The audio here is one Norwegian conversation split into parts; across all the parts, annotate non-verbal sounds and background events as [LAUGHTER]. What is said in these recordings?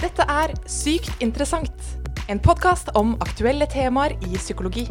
Dette er Sykt interessant, en podkast om aktuelle temaer i psykologi.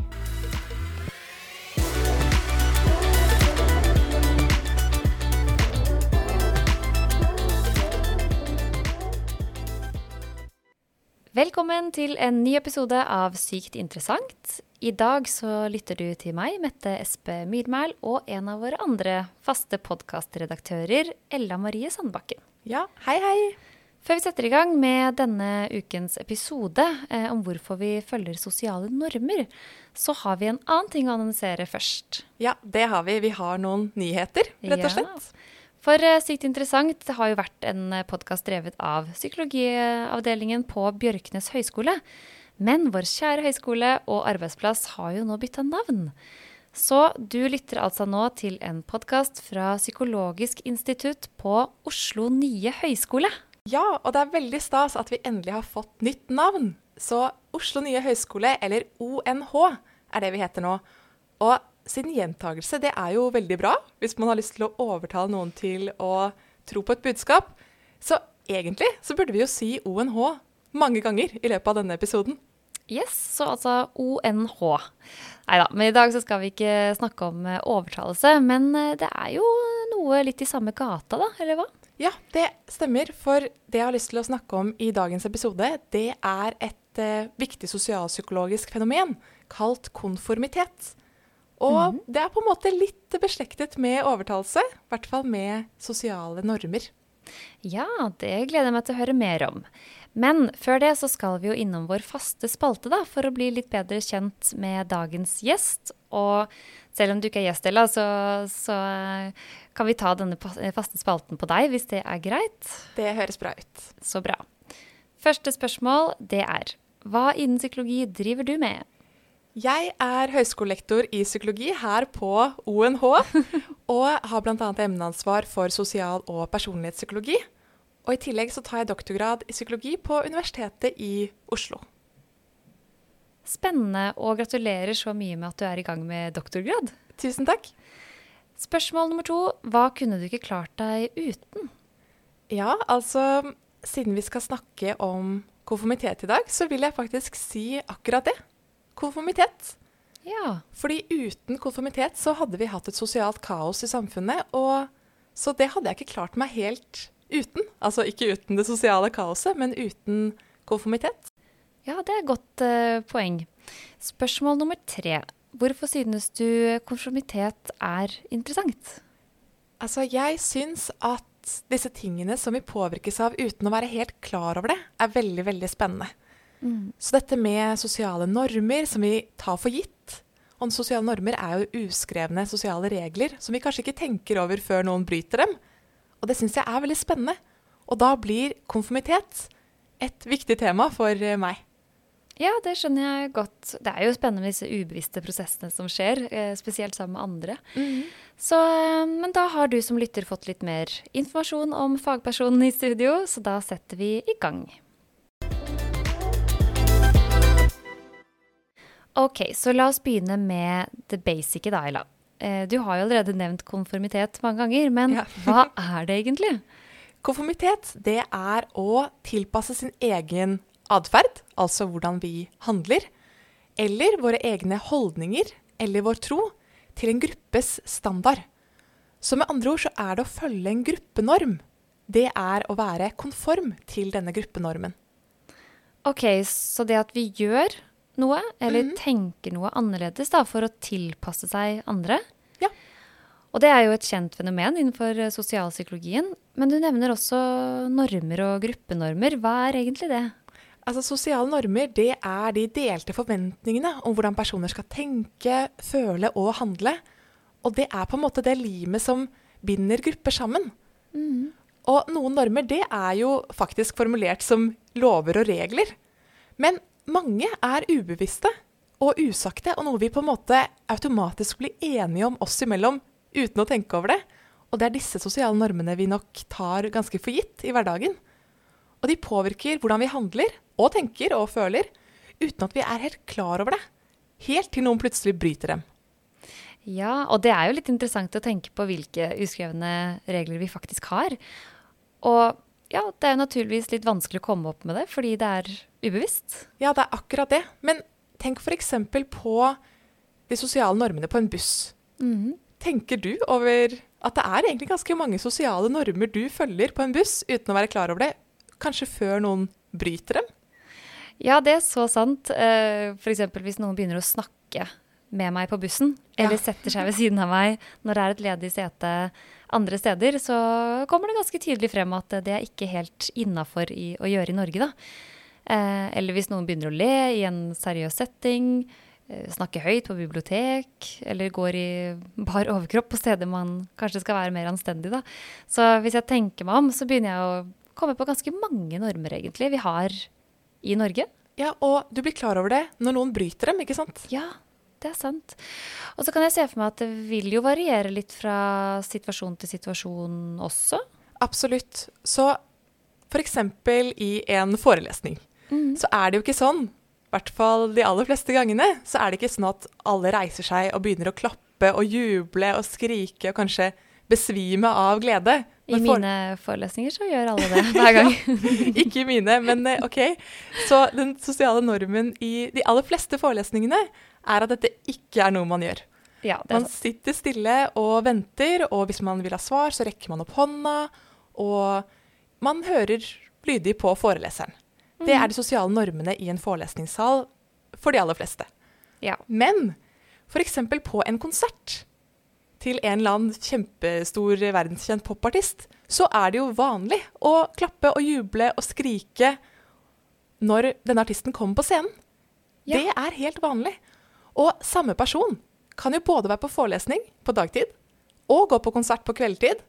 Velkommen til en ny episode av Sykt interessant. I dag så lytter du til meg, Mette Espe Myrmæl, og en av våre andre faste podkastredaktører, Ella Marie Sandbakken. Ja, hei, hei. Før vi setter i gang med denne ukens episode eh, om hvorfor vi følger sosiale normer, så har vi en annen ting å annonsere først. Ja, det har vi. Vi har noen nyheter, rett og Ja. slett. For eh, Sykt interessant det har jo vært en podkast drevet av psykologiavdelingen på Bjørknes høgskole. Men vår kjære høyskole og arbeidsplass har jo nå bytta navn. Så du lytter altså nå til en podkast fra Psykologisk institutt på Oslo nye høgskole. Ja, og det er veldig stas at vi endelig har fått nytt navn. Så Oslo nye høgskole, eller ONH, er det vi heter nå. Og siden gjentagelse, det er jo veldig bra hvis man har lyst til å overtale noen til å tro på et budskap. Så egentlig så burde vi jo si ONH mange ganger i løpet av denne episoden. Yes, så altså ONH. Nei da, men i dag så skal vi ikke snakke om eh, overtalelse. Men eh, det er jo noe litt i samme gata, da, eller hva? Ja, det stemmer. For det jeg har lyst til å snakke om i dagens episode, det er et eh, viktig sosialpsykologisk fenomen kalt konformitet. Og det er på en måte litt beslektet med overtalelse, i hvert fall med sosiale normer. Ja, det gleder jeg meg til å høre mer om. Men før det så skal vi jo innom vår faste spalte, da, for å bli litt bedre kjent med dagens gjest. Og selv om du ikke er gjest, Ella, så, så eh, kan vi ta denne eh, faste spalten på deg, hvis det er greit. Det høres bra ut. Så bra. Første spørsmål, det er hva innen psykologi driver du med? Jeg er høyskolelektor i psykologi her på ONH, [LAUGHS] og har bl.a. emneansvar for sosial- og personlighetspsykologi. Og i tillegg så tar jeg doktorgrad i psykologi på Universitetet i Oslo. Spennende, og gratulerer så mye med at du er i gang med doktorgrad. Tusen takk. Spørsmål nummer to, hva kunne du ikke klart deg uten? Ja, altså Siden vi skal snakke om konformitet i dag, så vil jeg faktisk si akkurat det. Konformitet. Ja, Fordi uten konformitet så hadde vi hatt et sosialt kaos i samfunnet, og så det hadde jeg ikke klart meg helt uten. Altså ikke uten det sosiale kaoset, men uten konformitet. Ja, det er et godt uh, poeng. Spørsmål nummer tre. Hvorfor synes du konformitet er interessant? Altså, jeg syns at disse tingene som vi påvirkes av uten å være helt klar over det, er veldig, veldig spennende. Så dette med sosiale normer som vi tar for gitt Og sosiale normer er jo uskrevne sosiale regler som vi kanskje ikke tenker over før noen bryter dem. Og det syns jeg er veldig spennende. Og da blir konformitet et viktig tema for eh, meg. Ja, det skjønner jeg godt. Det er jo spennende med disse ubevisste prosessene som skjer, eh, spesielt sammen med andre. Så, eh, men da har du som lytter fått litt mer informasjon om fagpersonen i studio, så da setter vi i gang. Ok, så la oss begynne med det basice, da, Ella. Eh, Du har jo allerede nevnt konformitet mange ganger, men Ja. [LAUGHS] hva er det egentlig? Konformitet, det er å tilpasse sin egen atferd, altså hvordan vi handler, eller våre egne holdninger eller vår tro, til en gruppes standard. Så med andre ord så er det å følge en gruppenorm. Det er å være konform til denne gruppenormen. Ok, så det at vi gjør noe, eller tenker noe annerledes da, for å tilpasse seg andre. Ja. Og det er jo et kjent fenomen innenfor eh, sosialpsykologien. Men du nevner også normer og gruppenormer. Hva er egentlig det? Altså Sosiale normer det er de delte forventningene om hvordan personer skal tenke, føle og handle. Og det er på en måte det limet som binder grupper sammen. Og noen normer det er jo faktisk formulert som lover og regler. Men mange er ubevisste og usagte, og noe vi på en måte automatisk blir enige om oss imellom uten å tenke over det. Og det er disse sosiale normene vi nok tar ganske for gitt i hverdagen. Og de påvirker hvordan vi handler og tenker og føler, uten at vi er helt klar over det. Helt til noen plutselig bryter dem. Ja, og det er jo litt interessant å tenke på hvilke uskrevne regler vi faktisk har. Og ja, det er jo naturligvis litt vanskelig å komme opp med det, fordi det er ubevisst. Ja, det er akkurat det. Men tenk f.eks. på de sosiale normene på en buss. Mhm. Tenker du over at det er egentlig ganske mange sosiale normer du følger på en buss uten å være klar over det, kanskje før noen bryter dem? Ja, det er så sant. Eh, For eksempel hvis noen begynner å snakke med meg på bussen, eller Ja. setter seg ved siden av meg når det er et ledig sete andre steder, så kommer det ganske tydelig frem at det er ikke helt innafor å gjøre i Norge, da. Eh, Eller hvis noen begynner å le i en seriøs setting, eh, snakke høyt på bibliotek, eller går i bar overkropp på steder man kanskje skal være mer anstendig, da. Så hvis jeg tenker meg om, så begynner jeg å komme på ganske mange normer, egentlig, vi har i Norge. Ja, og du blir klar over det når noen bryter dem, ikke sant? Ja, det er sant. Og så kan jeg se for meg at det vil jo variere litt fra situasjon til situasjon også. Absolutt. Så f.eks. i en forelesning, så er det jo ikke sånn, i hvert fall de aller fleste gangene, så er det ikke sånn at alle reiser seg og begynner å klappe og juble og skrike og kanskje besvime av glede. I mine forelesninger så gjør alle det hver gang. [LAUGHS] Ikke i mine, men eh, OK. Så den sosiale normen i de aller fleste forelesningene er at dette ikke er noe man gjør. ja, Man sitter stille og venter, og hvis man vil ha svar, så rekker man opp hånda, og man hører lydig på foreleseren. Det er de sosiale normene i en forelesningssal for de aller fleste. Ja. Men f.eks. på en konsert til en eller annen kjempestor verdenskjent popartist, så er det jo vanlig å klappe og juble og skrike når denne artisten kommer på scenen. Ja. Det er helt vanlig. Og samme person kan jo både være på forelesning på dagtid og gå på konsert på kveldtid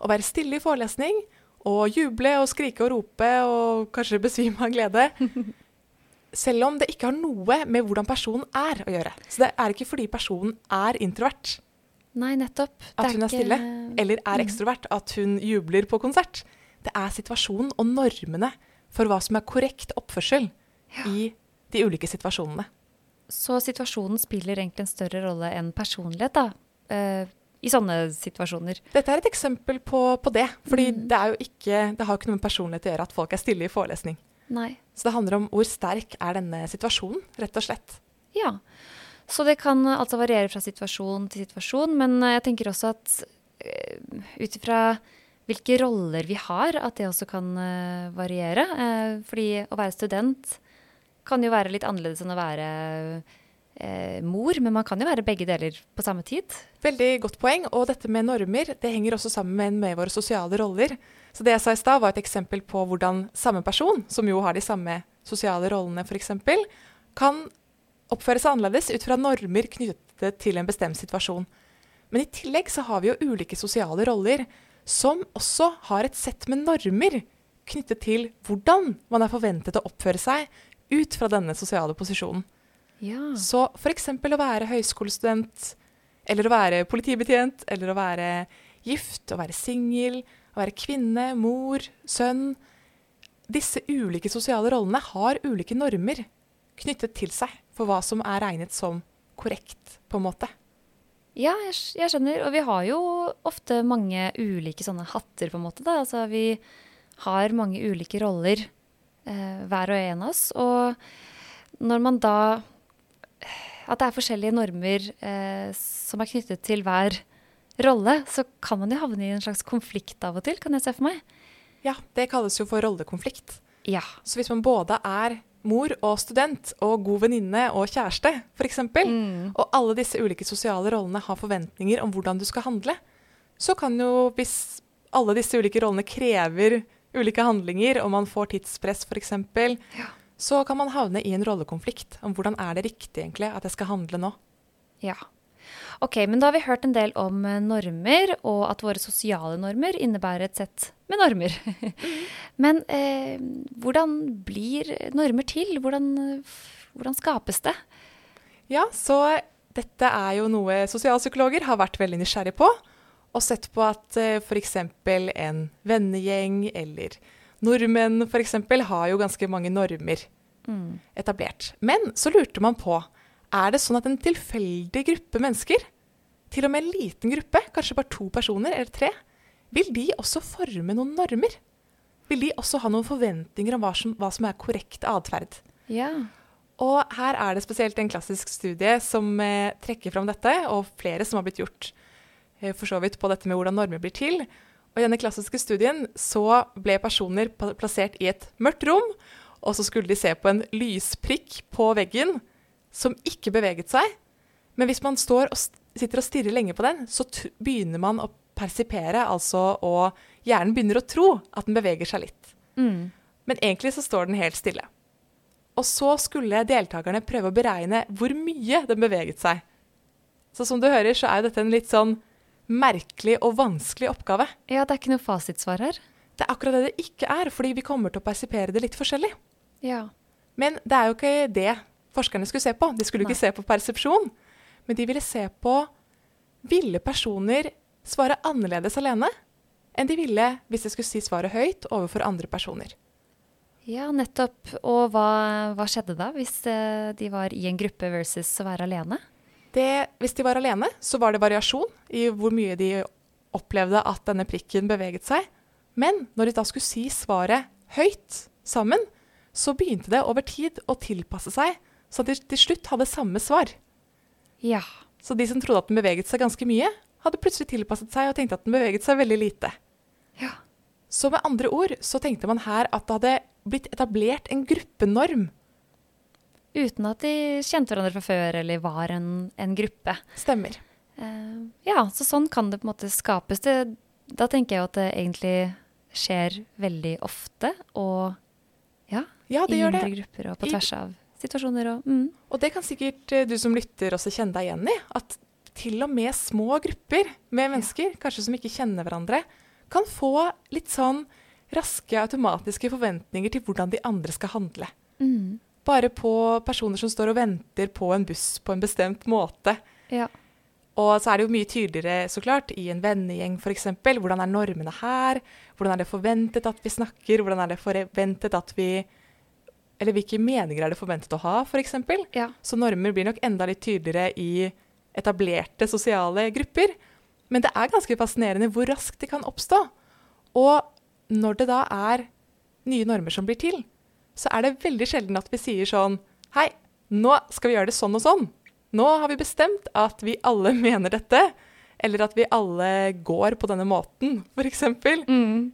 og være stille i forelesning og juble og skrike og rope og kanskje besvime av glede. [LAUGHS] Selv om det ikke har noe med hvordan personen er å gjøre. Så det er ikke fordi personen er introvert Nei, nettopp. At hun er stille, eller er Mm. ekstrovert at hun jubler på konsert. Det er situasjonen og normene for hva som er korrekt oppførsel i de ulike situasjonene. Så situasjonen spiller egentlig en større rolle enn personlighet, da. eh, I sånne situasjoner. Dette er et eksempel på, på det. Fordi Mm. det, er jo ikke, det har jo ikke noe med personlighet å gjøre at folk er stille i forelesning. Nei. Så det handler om hvor sterk er denne situasjonen, rett og slett. Ja. Så det kan eh, altså variere fra situasjon til situasjon, men eh, jeg tenker også at uh, ut ifra hvilke roller vi har, at det også kan eh, variere. Eh, fordi å være student kan jo være litt annerledes enn å være eh, mor, men man kan jo være begge deler på samme tid. Veldig godt poeng. Og dette med normer det henger også sammen med våre sosiale roller. Så det jeg sa i stad, var et eksempel på hvordan samme person, som jo har de samme sosiale rollene f.eks., kan oppføre seg annerledes ut fra normer knyttet til en bestemt situasjon. Men i tillegg så har vi jo ulike sosiale roller som også har et sett med normer knyttet til hvordan man er forventet å oppføre seg ut fra denne sosiale posisjonen. Ja. Så f.eks. å være høyskolestudent, eller å være politibetjent, eller å være gift, å være singel, å være kvinne, mor, sønn Disse ulike sosiale rollene har ulike normer knyttet til seg for hva som er regnet som korrekt, på en måte. Ja, jeg, jeg skjønner. Og vi har jo ofte mange ulike sånne hatter, på en måte. Da. Altså, vi har mange ulike roller, eh, hver og en av oss. Og når man da At det er forskjellige normer eh, som er knyttet til hver rolle, så kan man jo havne i en slags konflikt av og til, kan jeg se for meg. Ja, det kalles jo for rollekonflikt. Ja. Så hvis man både er mor og student og god venninne og kjæreste, f.eks., Mm. og alle disse ulike sosiale rollene har forventninger om hvordan du skal handle, så kan jo, hvis alle disse ulike rollene krever ulike handlinger, og man får tidspress f.eks., Ja. så kan man havne i en rollekonflikt om hvordan er det riktig egentlig at jeg skal handle nå. Ja. Ok, men da har vi hørt en del om eh, normer, og at våre sosiale normer innebærer et sett med normer. [LAUGHS] men eh, hvordan blir normer til? Hvordan, eh, hvordan skapes det? Ja, så dette er jo noe sosialpsykologer har vært veldig nysgjerrig på, og sett på at uh, f.eks. en vennegjeng eller nordmenn f.eks. har jo ganske mange normer Mm. etablert. Men så lurte man på, er det sånn at en tilfeldig gruppe mennesker, til og med en liten gruppe, kanskje bare to personer eller tre, vil de også forme noen normer? vil de også ha noen forventninger om hva som, hva som er korrekt atferd. Ja. Og her er det spesielt en klassisk studie som eh, trekker fram dette, og flere som har blitt gjort eh, for så vidt på dette med hvordan normer blir til. Og I denne klassiske studien så ble personer plassert i et mørkt rom, og så skulle de se på en lysprikk på veggen som ikke beveget seg. Men hvis man står og sitter og stirrer lenge på den, så begynner man å persipere, altså og hjernen begynner å tro at den beveger seg litt. Mm. Men egentlig så står den helt stille. Og så skulle deltakerne prøve å beregne hvor mye den beveget seg. Så som du hører, så er jo dette en litt sånn merkelig og vanskelig oppgave. Ja, det er ikke noe fasitsvar her. Det er akkurat det det ikke er, fordi vi kommer til å persipere det litt forskjellig. Ja. Men det er jo ikke det forskerne skulle se på. De skulle Nei. ikke se på persepsjon, men de ville se på ville personer svare annerledes alene enn de ville hvis de skulle si svaret høyt overfor andre personer. Ja, nettopp. Og hva, hva skjedde da, hvis eh, de var i en gruppe versus å være alene? Det, hvis de var alene, så var det variasjon i hvor mye de opplevde at denne prikken beveget seg. Men når de da skulle si svaret høyt sammen, så begynte det over tid å tilpasse seg, så de til slutt hadde samme svar. Ja. Så de som trodde at den beveget seg ganske mye, hadde plutselig tilpasset seg og tenkte at den beveget seg veldig lite. Ja. Så med andre ord så tenkte man her at det hadde blitt etablert en gruppenorm. Uten at de kjente hverandre fra før eller var en, en gruppe. Stemmer. Uh, ja, så sånn kan det på en måte skapes. Det, da tenker jeg at det egentlig skjer veldig ofte, og ja, Ja, det i mindre det. grupper og på tvers av situasjoner og mm. Og det kan sikkert eh, du som lytter også kjenne deg igjen i. At til og med små grupper med mennesker, kanskje som ikke kjenner hverandre, kan få litt sånn raske automatiske forventninger til hvordan de andre skal handle. Mm. Bare på personer som står og venter på en buss på en bestemt måte. Ja. Og så er det jo mye tydeligere så klart, i en vennegjeng f.eks. Hvordan er normene her? Hvordan er det forventet at vi snakker? Hvordan er det forventet at vi Eller hvilke meninger er det forventet å ha, f.eks.? ja. Så normer blir nok enda litt tydeligere i etablerte sosiale grupper. Men det er ganske fascinerende hvor raskt de kan oppstå. Og når det da er nye normer som blir til, så er det veldig sjelden at vi sier sånn Hei, nå skal vi gjøre det sånn og sånn. Nå har vi bestemt at vi alle [LAUGHS] mener dette. Eller at vi alle går på denne måten, f.eks. Mm.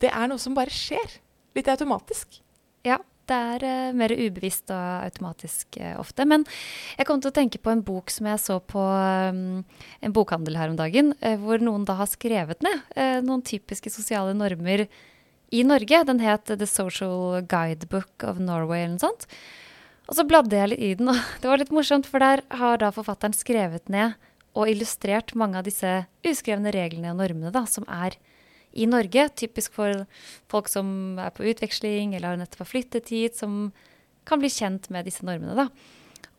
Det er noe som bare skjer. Litt automatisk. Det er uh, mer ubevisst og automatisk uh, ofte. Men jeg kom til å tenke på en bok som jeg så på um, en bokhandel her om dagen, uh, hvor noen da har skrevet ned noen typiske sosiale normer i Norge. Den het The Social Guidebook of Norway eller noe sånt. Og så bladde jeg litt i den, [LAUGHS] og det var litt morsomt, for der har da forfatteren skrevet ned og illustrert mange av disse uskrevne reglene og normene da, som er i Norge. Typisk for folk som er på utveksling eller har nettopp har flyttet hit, som kan bli kjent med disse normene. Da.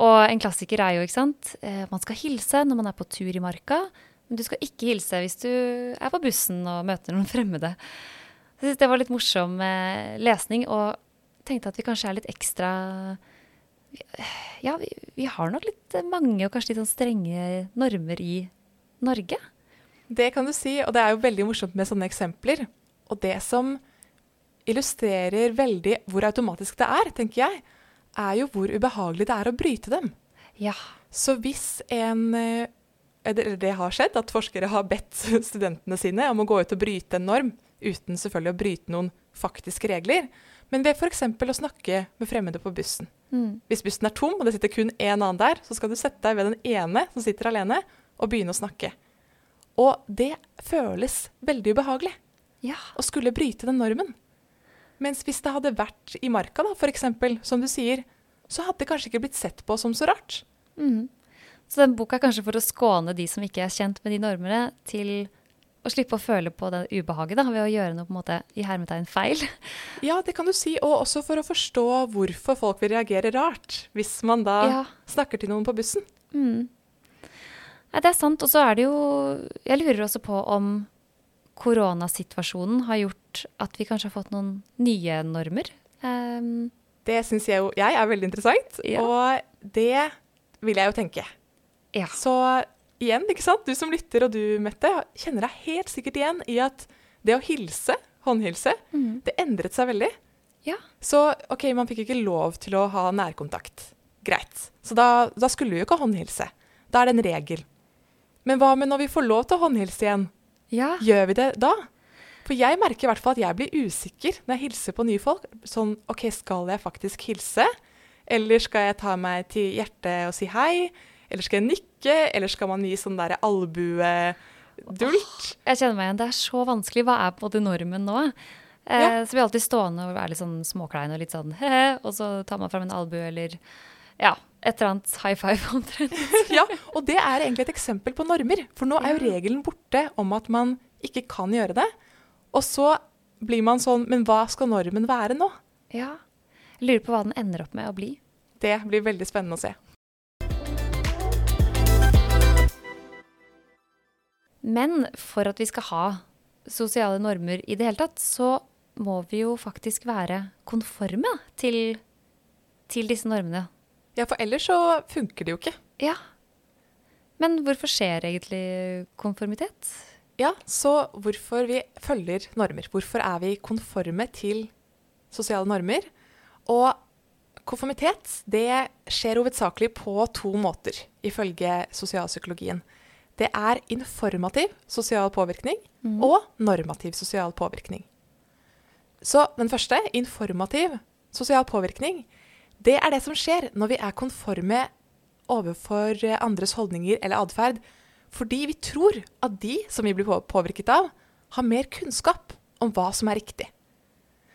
Og en klassiker er jo, ikke sant, eh, man skal hilse når man er på tur i marka, men du skal ikke hilse hvis du er på bussen og møter noen [LAUGHS] fremmede. Jeg syns det var litt morsom eh, lesning, og tenkte at vi kanskje er litt ekstra Ja, vi, vi har nok litt mange og kanskje litt sånn strenge normer i Norge. Det kan du si, og det er jo veldig morsomt med sånne eksempler. Og det som illustrerer veldig hvor automatisk det er, tenker jeg, er jo hvor ubehagelig det er å bryte dem. Ja. Så hvis en eller Det det har skjedd at forskere har bedt [LAUGHS] studentene sine om å gå ut og bryte en norm, uten selvfølgelig å bryte noen faktiske regler, men ved f.eks. å snakke med fremmede på bussen. Mm. Hvis bussen er tom, og det sitter kun én annen der, så skal du sette deg ved den ene som sitter alene, og begynne å snakke. Og det føles veldig ubehagelig Ja. å skulle bryte den normen. Mens hvis det hadde vært i marka, da, f.eks., som du sier, så hadde det kanskje ikke blitt sett på som så rart. Mm. Så den boka er kanskje for å skåne de som ikke er kjent med de normene, til å slippe å føle på det ubehaget da, ved å gjøre noe på en måte i hermetegn feil. [LAUGHS] Ja, det kan du si, og også for å forstå hvorfor folk vil reagere rart hvis man da Ja. snakker til noen på bussen. Mm. Nei, det er sant. Og så er det jo Jeg lurer også på om koronasituasjonen har gjort at vi kanskje har fått noen nye normer. Um, Det syns jeg jo jeg er veldig interessant, Ja. og det vil jeg jo tenke. ja. Så igjen, ikke sant? du som lytter og du, Mette, kjenner deg helt sikkert igjen i at det å hilse håndhilse. Mm. Det endret seg veldig. Ja. Så OK, man fikk ikke lov til å ha nærkontakt. Greit. Så da, da skulle vi jo ikke håndhilse. Da er det en regel. Men hva med når vi får lov til å håndhilse igjen? Ja. Gjør vi det da? For jeg merker i hvert fall at jeg blir usikker når jeg hilser på nye folk. Sånn OK, skal jeg faktisk hilse? Eller skal jeg ta meg til hjertet og si hei? Eller skal jeg nikke? Eller skal man gi sånn derre albuedult? Jeg kjenner meg igjen. Det er så vanskelig. Hva er på en måte normen nå? Eh, Ja. Så blir jeg alltid stående og er litt sånn småklein og litt sånn [LAUGHS] he-he, og så tar man fram en albue eller ja, et eller annet high five omtrent. [LAUGHS] ja, og det er egentlig et eksempel på normer. For nå er jo regelen borte om at man ikke kan gjøre det. Og så blir man sånn Men hva skal normen være nå? Ja. Jeg lurer på hva den ender opp med å bli. Det blir veldig spennende å se. Men for at vi skal ha sosiale normer i det hele tatt, så må vi jo faktisk være konforme til, til disse normene. Ja, for ellers så funker det jo ikke. Ja. Men hvorfor skjer egentlig konformitet? Ja, så hvorfor vi følger normer. Hvorfor er vi konforme til sosiale normer? Og konformitet det skjer hovedsakelig på to måter, ifølge sosialpsykologien. Det er informativ sosial påvirkning og normativ sosial påvirkning. Så den første, informativ sosial påvirkning, det er det som skjer når vi er konforme overfor andres holdninger eller atferd, fordi vi tror at de som vi blir påvirket av, har mer kunnskap om hva som er riktig.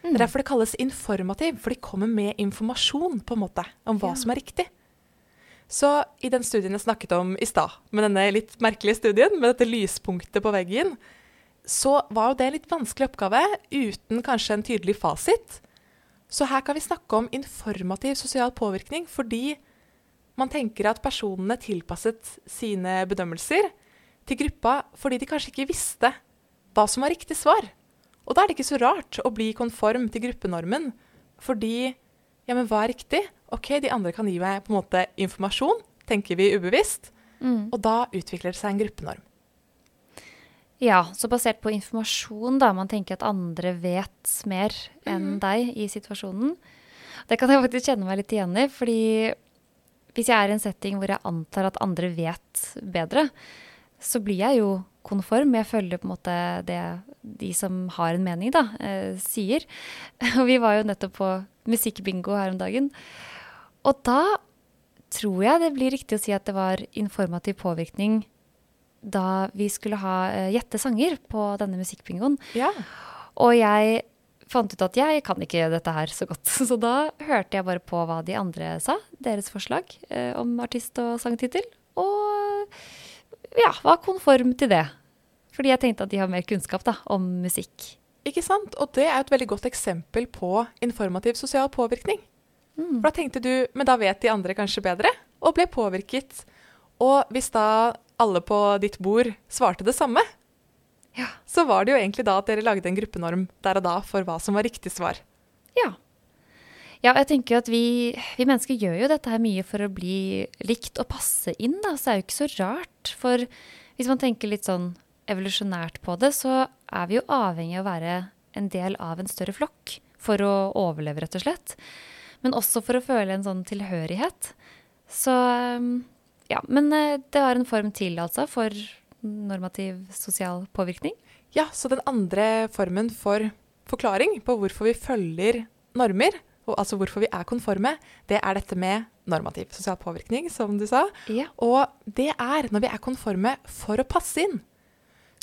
Det er derfor det kalles informativ, for de kommer med informasjon på en måte om hva Ja. som er riktig. Så i den studien jeg snakket om i stad, med denne litt merkelige studien, med dette lyspunktet på veggen, så var jo det en litt vanskelig oppgave uten kanskje en tydelig fasit. Så her kan vi snakke om informativ sosial påvirkning fordi man tenker at personene tilpasset sine bedømmelser til gruppa fordi de kanskje ikke visste hva som var riktig svar. Og da er det ikke så rart å bli konform til gruppenormen, fordi ja, men hva er riktig? OK, de andre kan gi meg på en måte informasjon, tenker vi ubevisst, Mm. og da utvikler det seg en gruppenorm. Ja, så basert på informasjon, da. Man tenker at andre vet mer enn Mhm. deg i situasjonen. Det kan jeg faktisk kjenne meg litt igjen i, fordi hvis jeg er i en setting hvor jeg antar at andre vet bedre, så blir jeg jo konform. Jeg følger på en måte det de som har en mening, da, eh, sier. [LAUGHS] Og vi var jo nettopp på musikkbingo her om dagen. Og da tror jeg det blir riktig å si at det var informativ påvirkning da vi skulle ha eh, gjette sanger på denne musikkbingoen. Ja. Og jeg fant ut at jeg kan ikke dette her så godt. [LAUGHS] Så da hørte jeg bare på hva de andre sa, deres forslag eh, om artist og sangtittel. Og ja, var konform til det. Fordi jeg tenkte at de har mer kunnskap da, om musikk. Ikke sant? Og det er et veldig godt eksempel på informativ sosial påvirkning. Mm. For da tenkte du, men da vet de andre kanskje bedre, og ble påvirket. Og hvis da alle på ditt bord svarte det samme, Ja. så var det jo egentlig da at dere lagde en gruppenorm der og da for hva som var riktig svar. Ja. Ja, jeg tenker jo at vi, vi mennesker gjør jo dette her mye for å bli likt og passe inn, da. Så det er jo ikke så rart. For hvis man tenker litt sånn evolusjonært på det, så er vi jo avhengig av å være en del av en større flokk for å overleve, rett og slett. Men også for å føle en sånn tilhørighet. Så um, ja, men eh, det var en form til, altså, for normativ sosial påvirkning. Ja, så den andre formen for forklaring på hvorfor vi følger normer, og altså hvorfor vi er konforme, det er dette med normativ sosial påvirkning, som du sa. Ja. Og det er når vi er konforme for å passe inn.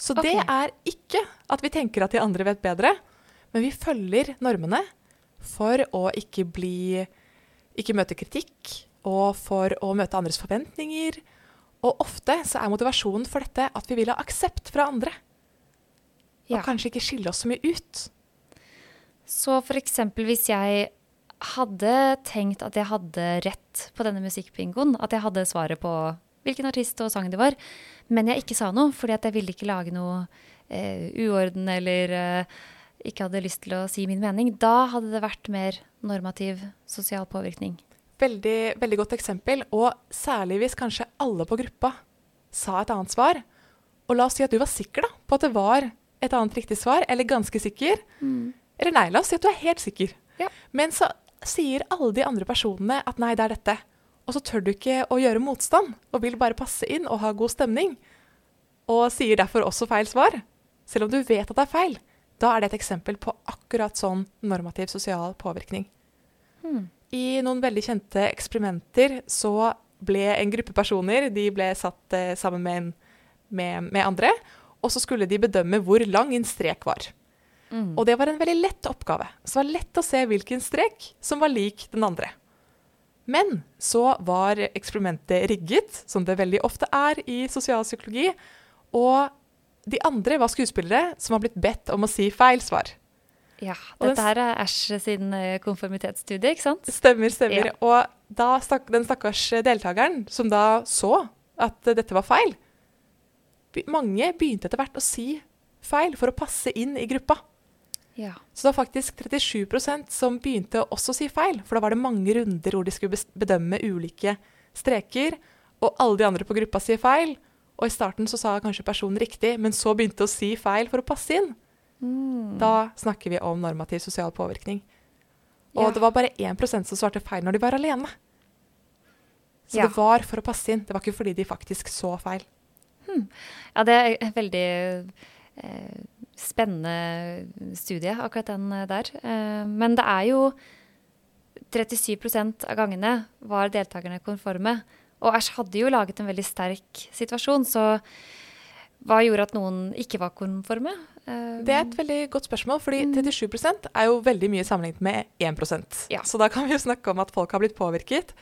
Så det er ikke at vi tenker at de andre vet bedre, men vi følger normene for å ikke bli Ikke møte kritikk, og for å møte andres forventninger. Og ofte så er motivasjonen for dette at vi vil ha aksept fra andre. Ja. Og kanskje ikke skille oss så mye ut. Så for eksempel hvis jeg hadde tenkt at jeg hadde rett på denne musikkbingoen, at jeg hadde svaret på hvilken artist og sang det var, men jeg ikke sa noe fordi at jeg ville ikke lage noe eh, uorden eller eh, ikke hadde lyst til å si min mening, da hadde det vært mer normativ sosial påvirkning. Veldig, veldig godt eksempel. Og særlig hvis kanskje alle på gruppa sa et annet svar. Og la oss si at du var sikker da, på at det var et annet riktig svar, eller ganske sikker. Eller nei, la oss si at du er helt sikker. Ja. Men så sier alle de andre personene at nei, det er dette. Og så tør du ikke å gjøre motstand, og vil bare passe inn og ha god stemning. Og sier derfor også feil svar, selv om du vet at det er feil. Da er det et eksempel på akkurat sånn normativ sosial påvirkning. I noen veldig kjente eksperimenter så ble en gruppe personer de ble satt eh, sammen med, en, med, med andre, og så skulle de bedømme hvor lang en strek var. Og det var en veldig lett oppgave. Så det var lett å se hvilken strek som var lik den andre. Men så var eksperimentet rigget, som det veldig ofte er i sosialpsykologi, og de andre var skuespillere som var blitt bedt om å si feil svar. Ja, dette her er Æsj sin eh, konformitetsstudie, ikke sant? Stemmer, stemmer. Ja. Og da stakk, den stakkars deltakeren, som da så at eh, dette var feil Mange begynte etter hvert å si feil for å passe inn i gruppa. Ja. Så det var faktisk 37% som begynte å også si feil, for da var det mange runder hvor de skulle bedømme ulike streker, og alle de andre på gruppa sier feil. Og i starten så sa kanskje personen riktig, men så begynte å si feil for å passe inn. Da snakker vi om normativ sosial påvirkning. Og Ja. det var bare 1% som svarte feil når de var alene. Så Ja. det var for å passe inn, det var ikke fordi de faktisk så feil. Ja, det er en veldig eh, spennende studie, akkurat den der. Eh, men det er jo 37% av gangene var deltakerne konforme. Og Æsj hadde jo laget en veldig sterk situasjon, så hva gjorde at noen ikke var konforme? Det er et veldig godt spørsmål, fordi 37% er jo veldig mye sammenlignet med 1% Ja. Så da kan vi jo snakke om at folk har blitt påvirket.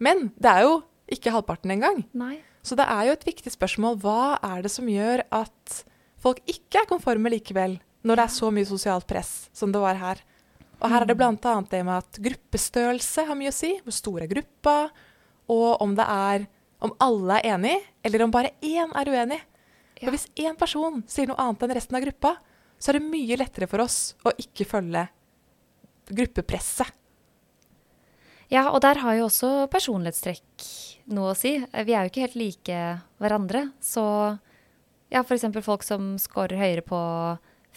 Men det er jo ikke halvparten engang. Nei. Så det er jo et viktig spørsmål. Hva er det som gjør at folk ikke er konforme likevel, når det er så mye sosialt press som det var her? Og her er det bl.a. det med at gruppestørrelse har mye å si. Hvor stor er gruppa? Og om det er om alle er enig, eller om bare én er uenig. Ja. For hvis én person sier noe annet enn resten av gruppa, så er det mye lettere for oss å ikke følge gruppepresset. Ja, og der har jo også personlighetstrekk noe å si. Vi er jo ikke helt like hverandre. Så ja, f.eks. folk som scorer høyere på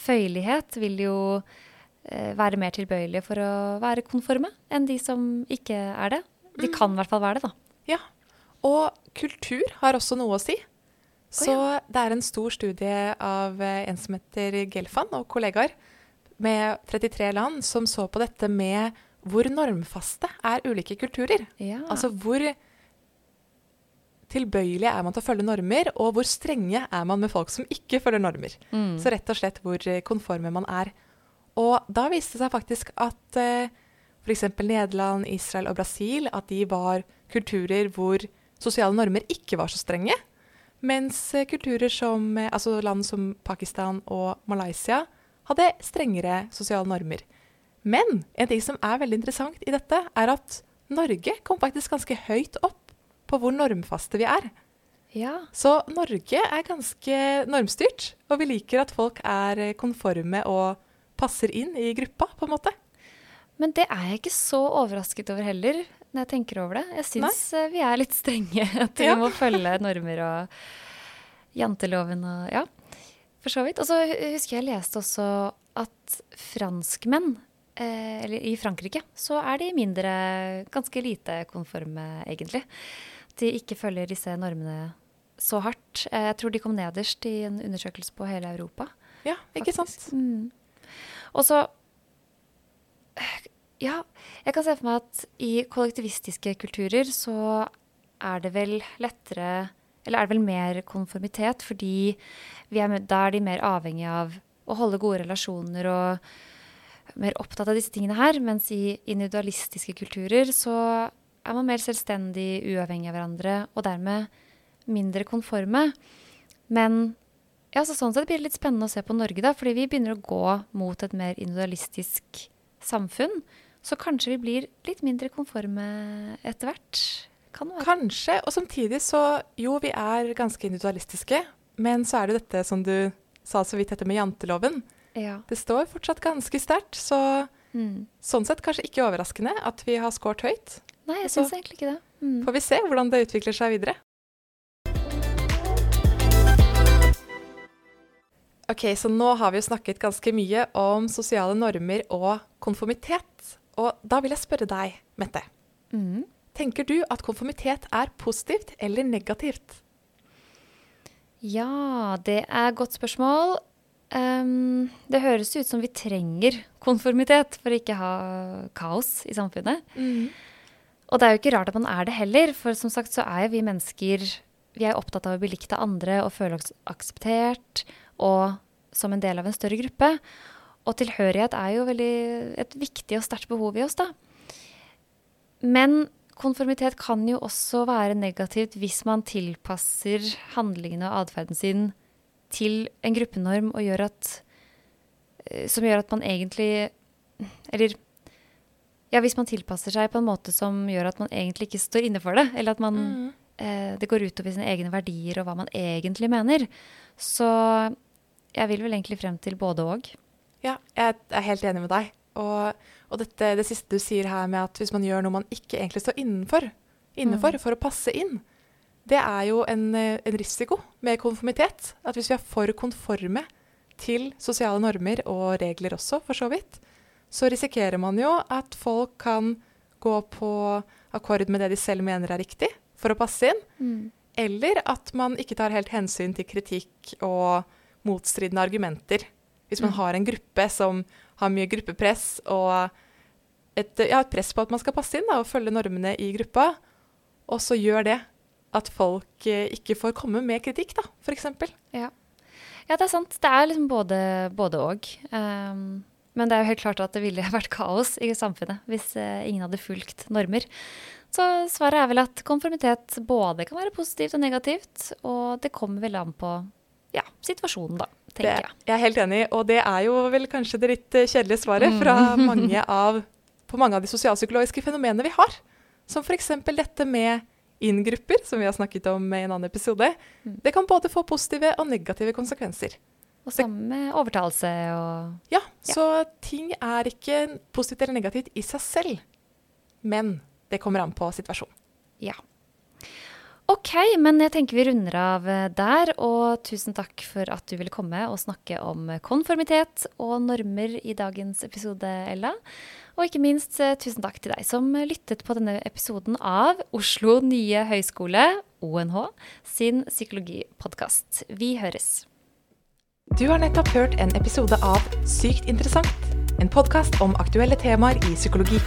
føyelighet, vil jo eh, være mer tilbøyelige for å være konforme enn de som ikke er det. De kan i hvert fall være det, da. Ja, og kultur har også noe å si. Så det er en stor studie av eh, en som heter Gelfand og kollegaer med 33 land som så på dette med hvor normfaste er ulike kulturer. Ja. Altså hvor tilbøyelig er man til å følge normer, og hvor strenge er man med folk som ikke følger normer. Mm. Så rett og slett hvor eh, konforme man er. Og da viste det seg faktisk at eh, f.eks. Nederland, Israel og Brasil at de var kulturer hvor sosiale normer ikke var så strenge. Mens eh, kulturer som, eh, altså land som Pakistan og Malaysia hadde strengere sosiale normer. Men en ting som er veldig interessant i dette, er at Norge kom faktisk ganske høyt opp på hvor normfaste vi er. ja. Så Norge er ganske normstyrt, og vi liker at folk er eh, konforme og passer inn i gruppa, på en måte. Men det er jeg ikke så overrasket over heller, når jeg tenker over det. Jeg syns eh, vi er litt strenge. [LAUGHS] At vi Ja. må følge normer og janteloven og Ja, for så vidt. Og så husker jeg leste også at franskmenn eh, eller i Frankrike, så er de mindre Ganske lite konforme, egentlig. De ikke følger disse normene så hardt. Eh, Jeg tror de kom nederst i en undersøkelse på hele Europa. Ja, ikke sant? Mm. Og så Ja, jeg kan se for meg at i kollektivistiske kulturer så er det vel lettere Eller er det vel mer konformitet, fordi er, da er de mer avhengig av å holde gode relasjoner og mer opptatt av disse tingene her. Mens i individualistiske kulturer så er man mer selvstendig, uavhengig av hverandre, og dermed mindre konforme. Men ja, så sånn sett blir det litt spennende å se på Norge, da, fordi vi begynner å gå mot et mer individualistisk samfunn. Så kanskje vi blir litt mindre konforme etter hvert. Kan være. Kanskje. Og samtidig så Jo, vi er ganske individualistiske, men så er det dette som du sa så vidt, dette med janteloven. Ja. Det står fortsatt ganske sterkt, så Mm. sånn sett kanskje ikke overraskende at vi har scoret høyt. Nei, jeg syns egentlig ikke det. Mm. Får vi se hvordan det utvikler seg videre. Ok, så nå har vi jo snakket ganske mye om sosiale normer og konformitet. Og da vil jeg spørre deg, Mette. Mm. Tenker du at konformitet er positivt eller negativt? Ja, det er et godt spørsmål. Um, det høres ut som vi trenger konformitet for å ikke ha kaos i samfunnet. Og det er jo ikke rart at man er det heller, for som sagt så er jo vi mennesker vi er opptatt av å bli likt av andre og føle oss akseptert og som en del av en større gruppe. Og tilhørighet er jo veldig et viktig og sterkt behov i oss, da. Men konformitet kan jo også være negativt hvis man tilpasser handlingene og atferden sin til en gruppenorm og gjør at, eh, som gjør at man egentlig Eller ja, hvis man tilpasser seg på en måte som gjør at man egentlig ikke står inne for det, eller at man, eh, det går utover sine egne verdier og hva man egentlig mener. Så jeg vil vel egentlig frem til både og. Ja, jeg er helt enig med deg. Og, og dette, det siste du sier her med at hvis man gjør noe man ikke egentlig står innenfor, innenfor for å passe inn, det er jo en, en risiko med konformitet. At hvis vi er for konforme til sosiale normer og regler også, for så vidt, så risikerer man jo at folk kan gå på akkord med det de selv mener er riktig, for å passe inn. Eller at man ikke tar helt hensyn til kritikk og motstridende argumenter. Hvis man har en gruppe som har mye gruppepress og et, ja, et press på at man skal passe inn da, og følge normene i gruppa, og så gjør det at folk eh, ikke får komme med kritikk, da, f.eks. Ja. ja, det er sant. Det er liksom både, både og. Um, men det er jo helt klart at det ville [LAUGHS] vært kaos i samfunnet hvis eh, ingen hadde fulgt normer. Så svaret er vel at konformitet både kan være positivt og negativt, og det kommer vel an på ja, situasjonen, da, Det, tenker jeg. jeg er helt enig, og det er jo vel kanskje det litt eh, kjedelige svaret fra [LAUGHS] mange av, på mange av de sosialpsykologiske fenomenene vi har. Som f.eks. dette med inngrupper, som vi har snakket om i en annen episode. Det kan både få positive og negative konsekvenser. Og sammen med overtalelse og Ja, så ting er ikke positivt eller negativt i seg selv, men det kommer an på situasjonen. Ja. Ok, men jeg tenker vi runder av eh, der. Og tusen takk for at du ville komme og snakke om konformitet og normer i dagens episode, Ella. Og ikke minst eh, tusen takk til deg som lyttet på denne episoden av Oslo nye høgskole, ONH, sin psykologipodkast. Vi høres. Du har nettopp hørt en episode av Sykt interessant, en podkast om aktuelle temaer i psykologi.